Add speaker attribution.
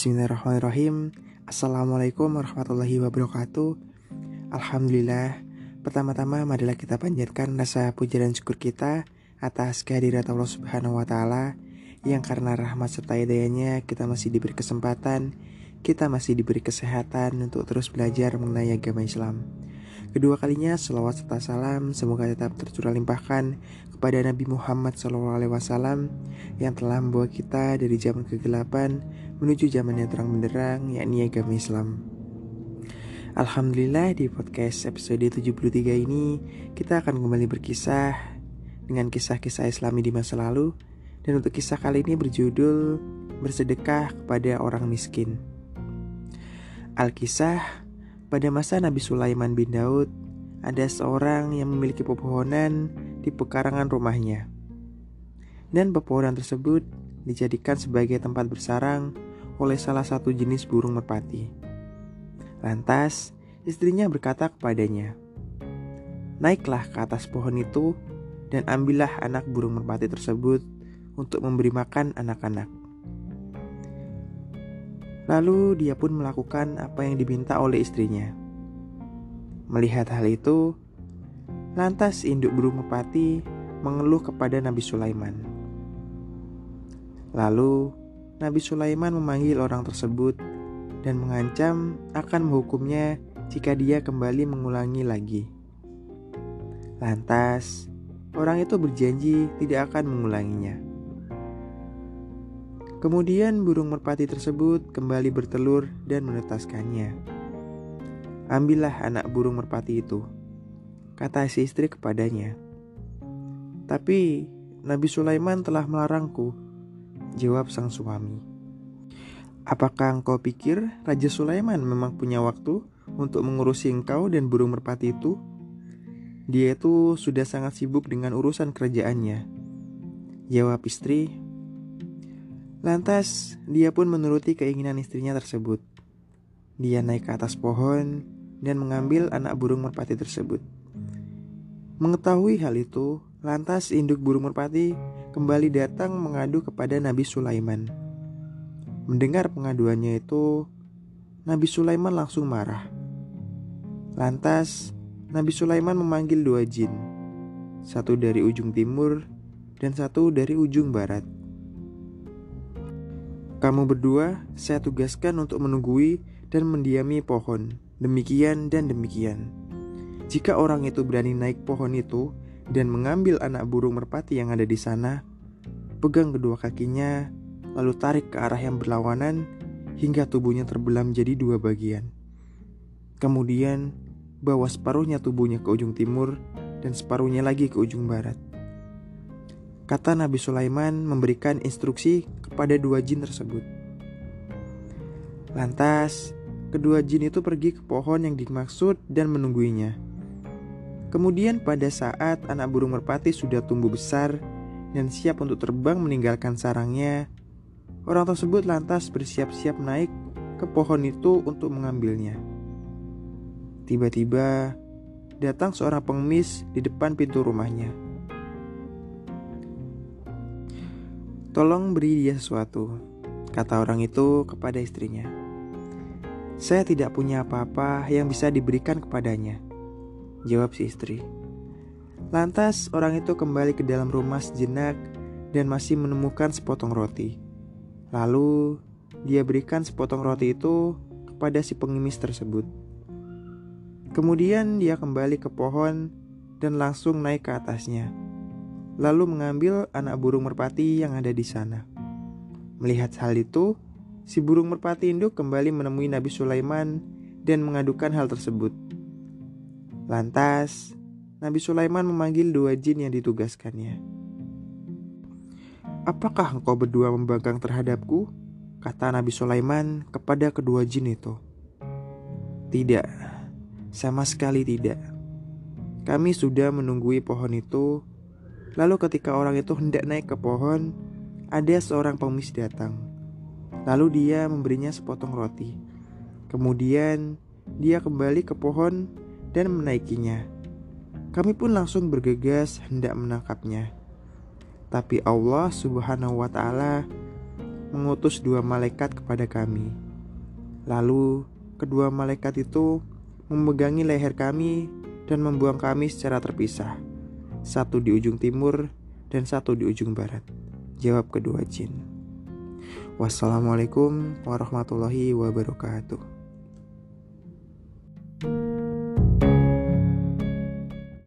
Speaker 1: Bismillahirrahmanirrahim. Assalamualaikum warahmatullahi wabarakatuh. Alhamdulillah Pertama-tama marilah kita panjatkan rasa puja dan syukur kita Atas kehadirat Allah subhanahu wa ta'ala Yang karena rahmat serta hidayahnya Kita masih diberi kesempatan Kita masih diberi kesehatan Untuk terus belajar mengenai agama Islam. Kedua kalinya selawat serta salam semoga tetap tercurah limpahkan kepada Nabi Muhammad SAW yang telah membawa kita dari zaman kegelapan menuju zaman yang terang benderang yakni agama Islam. Alhamdulillah di podcast episode 73 ini kita akan kembali berkisah dengan kisah-kisah islami di masa lalu dan untuk kisah kali ini berjudul bersedekah kepada orang miskin. Al-Kisah pada masa Nabi Sulaiman bin Daud, ada seorang yang memiliki pepohonan di pekarangan rumahnya. Dan pepohonan tersebut dijadikan sebagai tempat bersarang oleh salah satu jenis burung merpati. Lantas, istrinya berkata kepadanya, "Naiklah ke atas pohon itu dan ambillah anak burung merpati tersebut untuk memberi makan anak-anak." Lalu dia pun melakukan apa yang diminta oleh istrinya. Melihat hal itu, lantas induk burung merpati mengeluh kepada Nabi Sulaiman. Lalu Nabi Sulaiman memanggil orang tersebut dan mengancam akan menghukumnya jika dia kembali mengulangi lagi. Lantas, orang itu berjanji tidak akan mengulanginya. Kemudian burung merpati tersebut kembali bertelur dan menetaskannya. Ambillah anak burung merpati itu, kata si istri kepadanya. Tapi Nabi Sulaiman telah melarangku, jawab sang suami. Apakah engkau pikir Raja Sulaiman memang punya waktu untuk mengurusi engkau dan burung merpati itu? Dia itu sudah sangat sibuk dengan urusan kerajaannya. Jawab istri, Lantas, dia pun menuruti keinginan istrinya tersebut. Dia naik ke atas pohon dan mengambil anak burung merpati tersebut. Mengetahui hal itu, lantas induk burung merpati kembali datang mengadu kepada Nabi Sulaiman. Mendengar pengaduannya itu, Nabi Sulaiman langsung marah. Lantas, Nabi Sulaiman memanggil dua jin, satu dari ujung timur dan satu dari ujung barat. Kamu berdua saya tugaskan untuk menunggui dan mendiami pohon, demikian dan demikian. Jika orang itu berani naik pohon itu dan mengambil anak burung merpati yang ada di sana, pegang kedua kakinya, lalu tarik ke arah yang berlawanan hingga tubuhnya terbelah menjadi dua bagian. Kemudian, bawa separuhnya tubuhnya ke ujung timur dan separuhnya lagi ke ujung barat. Kata Nabi Sulaiman memberikan instruksi kepada dua jin tersebut. Lantas, kedua jin itu pergi ke pohon yang dimaksud dan menungguinya. Kemudian pada saat anak burung merpati sudah tumbuh besar dan siap untuk terbang meninggalkan sarangnya, orang tersebut lantas bersiap-siap naik ke pohon itu untuk mengambilnya. Tiba-tiba datang seorang pengemis di depan pintu rumahnya. Tolong beri dia sesuatu, kata orang itu kepada istrinya. Saya tidak punya apa-apa yang bisa diberikan kepadanya, jawab si istri. Lantas orang itu kembali ke dalam rumah sejenak dan masih menemukan sepotong roti. Lalu dia berikan sepotong roti itu kepada si pengemis tersebut. Kemudian dia kembali ke pohon dan langsung naik ke atasnya lalu mengambil anak burung merpati yang ada di sana. Melihat hal itu, si burung merpati induk kembali menemui Nabi Sulaiman dan mengadukan hal tersebut. Lantas, Nabi Sulaiman memanggil dua jin yang ditugaskannya. Apakah engkau berdua membangkang terhadapku? Kata Nabi Sulaiman kepada kedua jin itu. Tidak, sama sekali tidak. Kami sudah menunggui pohon itu Lalu ketika orang itu hendak naik ke pohon, ada seorang pengemis datang. Lalu dia memberinya sepotong roti. Kemudian dia kembali ke pohon dan menaikinya. Kami pun langsung bergegas hendak menangkapnya. Tapi Allah Subhanahu wa taala mengutus dua malaikat kepada kami. Lalu, kedua malaikat itu memegangi leher kami dan membuang kami secara terpisah, satu di ujung timur dan satu di ujung barat. Jawab kedua jin. Wassalamualaikum warahmatullahi wabarakatuh.